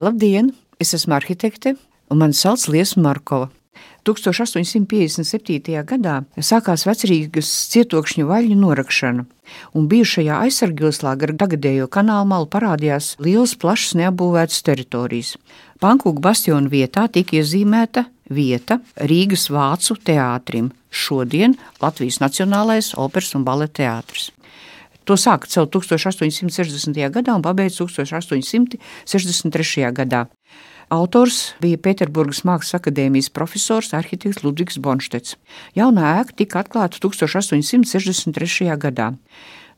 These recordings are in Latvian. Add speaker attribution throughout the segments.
Speaker 1: Labdien! Es esmu arhitekte, un mani sauc Liesa Markova. 1857. gadā sākās vecrīgas cietokšņa vaļņu norakšana, un bijušajā aizsargjoslā gar tagadējo kanālu malu parādījās liels, plašs neapbūvētas teritorijas. Pankūku bastionu vietā tika iezīmēta vieta Rīgas Vācu teātrim, šodien Latvijas Nacionālais operas un baleta teātris. To sāka celt 1860. gadā un pabeidza 1863. gadā. Autors bija Pēterburgas Mākslas akadēmijas profesors arhitekts Ludvigs Bonštets. Jaunā ēka tika atklāta 1863. gadā.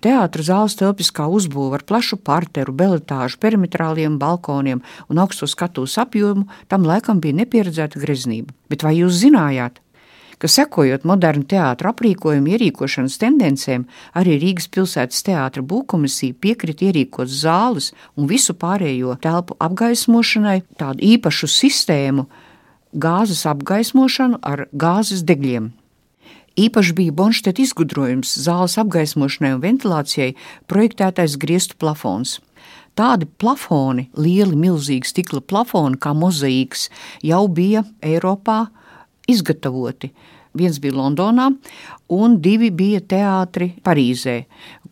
Speaker 1: Teātris zāles telpiskā uzbūve ar plašu parteru, beletāžu, perimetrāliem balkoniem un augsto skatuves apjomu tam laikam bija nepieredzēta greznība. Bet vai jūs zinājāt, ka sekojot modernu teātra aprīkojuma ierīkošanas tendencēm, arī Rīgas pilsētas teātra būvkomisija piekrita ierīkot zāles un visu pārējo telpu apgaismošanai tādu īpašu sistēmu - gāzes apgaismošanu ar gāzes degļiem. Īpaši bija Bonšteta izgudrojums zāles apgaismošanai un ventilācijai projektētais griestu plafons. Tādi plafoni, lieli, milzīgi stikla plafoni, kā mozaīks, jau bija Eiropā izgatavoti. Viens bija Londonā, un divi bija teātri Parīzē,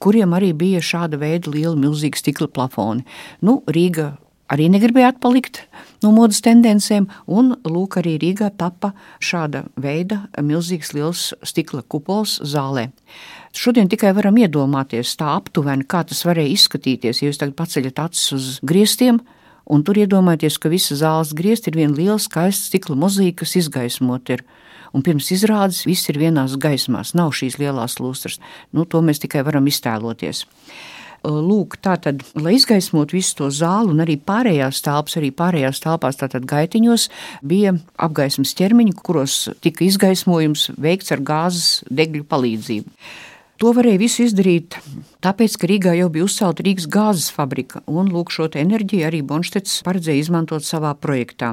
Speaker 1: kuriem arī bija šāda veida liela, milzīga stikla plafoni. Nu, Rīga arī negribēja atpalikt no modes tendencēm, un lūk, arī Rīgā tapa šāda veida milzīgs liels stikla kupols zālē. Šodien tikai varam iedomāties tā aptuveni, kā tas varēja izskatīties, ja jūs tagad paceļat acis uz griestiem, un tur iedomājieties, ka visa zāles griezti ir viena liela skaista stikla mozaīka, kas izgaismot ir un pirms izrādes viss ir vienās gaismās, nav šīs lielās lustras. Nu, to mēs tikai varam iztēloties. Lūk, tā tad, lai izgaismotu visu to zāli un arī pārējās telpas, arī pārējās telpās, tātad gaitiņos, bija apgaismas ķermeņi, kuros tika izgaismojums veikts ar gāzes degļu palīdzību. To varēja visu izdarīt, tāpēc, ka Rīgā jau bija uzcelta Rīgas gāzes fabrika, un lūk, šo enerģiju arī Bonštets paredzēja izmantot savā projektā.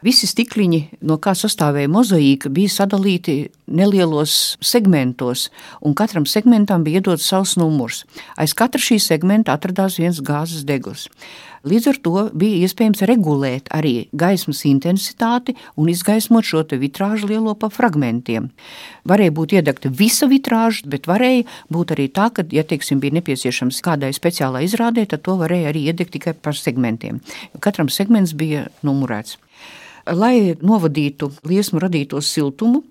Speaker 1: Visi stikliņi, no kā sastāvēja mozaīka, bija sadalīti nelielos segmentos, un katram segmentam bija iedots savs numurs. Aiz katra šī segmenta atradās viens gāzes degls. Līdz ar to bija iespējams regulēt arī gaismas intensitāti un izgaismot šo vitrāžu lielo pa fragmentiem. Varēja būt iedegta visa vitrāža, bet varēja būt arī tā, ka, ja teiksim, bija nepieciešams kādai speciālai izrādē, tad to varēja arī iedegt tikai par segmentiem. Katram segments bija numurēts lai novadītu liesmu radīto siltumu.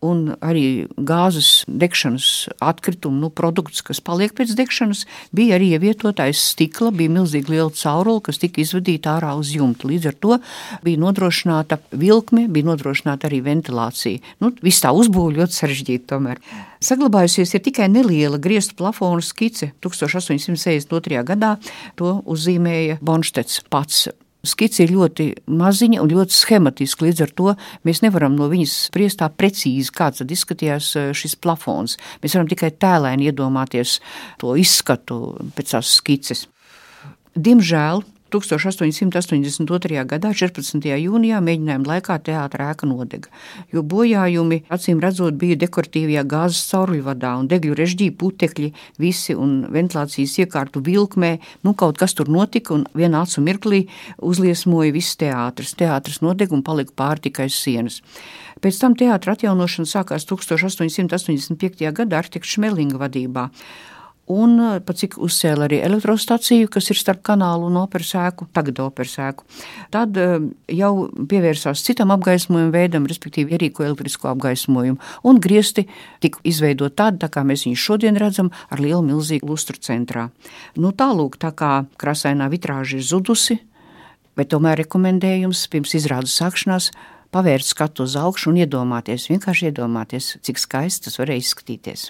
Speaker 1: Un arī gāzes degšanas atkritumu nu, produkts, kas paliek pēc degšanas, bija arī ievietotais stikla, bija milzīgi liela caurule, kas tika izvadīta ārā uz jumta. Līdz ar to bija nodrošināta vilkme, bija nodrošināta arī ventilācija. Nu, viss tā uzbūve ļoti sarežģīta tomēr. Saglabājusies ir tikai neliela griestu plafona skice 1862. gadā. To uzzīmēja Bonštets pats Skice ir ļoti maziņa un ļoti schematiska. Līdz ar to mēs nevaram no viņas spriest tā precīzi, kāds tad izskatījās eh, šis plafons. Mēs varam tikai tēlēni iedomāties to izskatu pēc tās skices. Diemžēl 1882. gadā, 14. jūnijā, mēģinājuma laikā teātris ēka nodega, jo bojājumi, acīm redzot, bija dekoratīvajā gāzes cauruļvadā un degļu režģī, putekļi, visi un ventilācijas iekārtu vilkmē. Nu, kaut kas tur notika, un vienā acu mirklī uzliesmoja viss teātris. Teātris nodega un palika pāri tikai sienas. Pēc tam teātris atjaunošana sākās 1885. gadā arhitekta Šmelinga vadībā un eh, pat cik uzcēla arī elektrostaciju, kas ir starp kanālu un operas ēku, tagad operas ēku. Tad eh, jau pievērsās citam apgaismojuma veidam, respektīvi ierīko elektrisko apgaismojumu, un griesti tika izveidot tādi, tā kā mēs viņus šodien redzam, ar lielu milzīgu lustru centrā. Nu, tālūk, tā kā krasainā vitrāža ir zudusi, bet tomēr rekomendējums pirms izrādes sākšanās pavērt skatu uz augšu un iedomāties, vienkārši iedomāties, cik skaisti tas varēja izskatīties.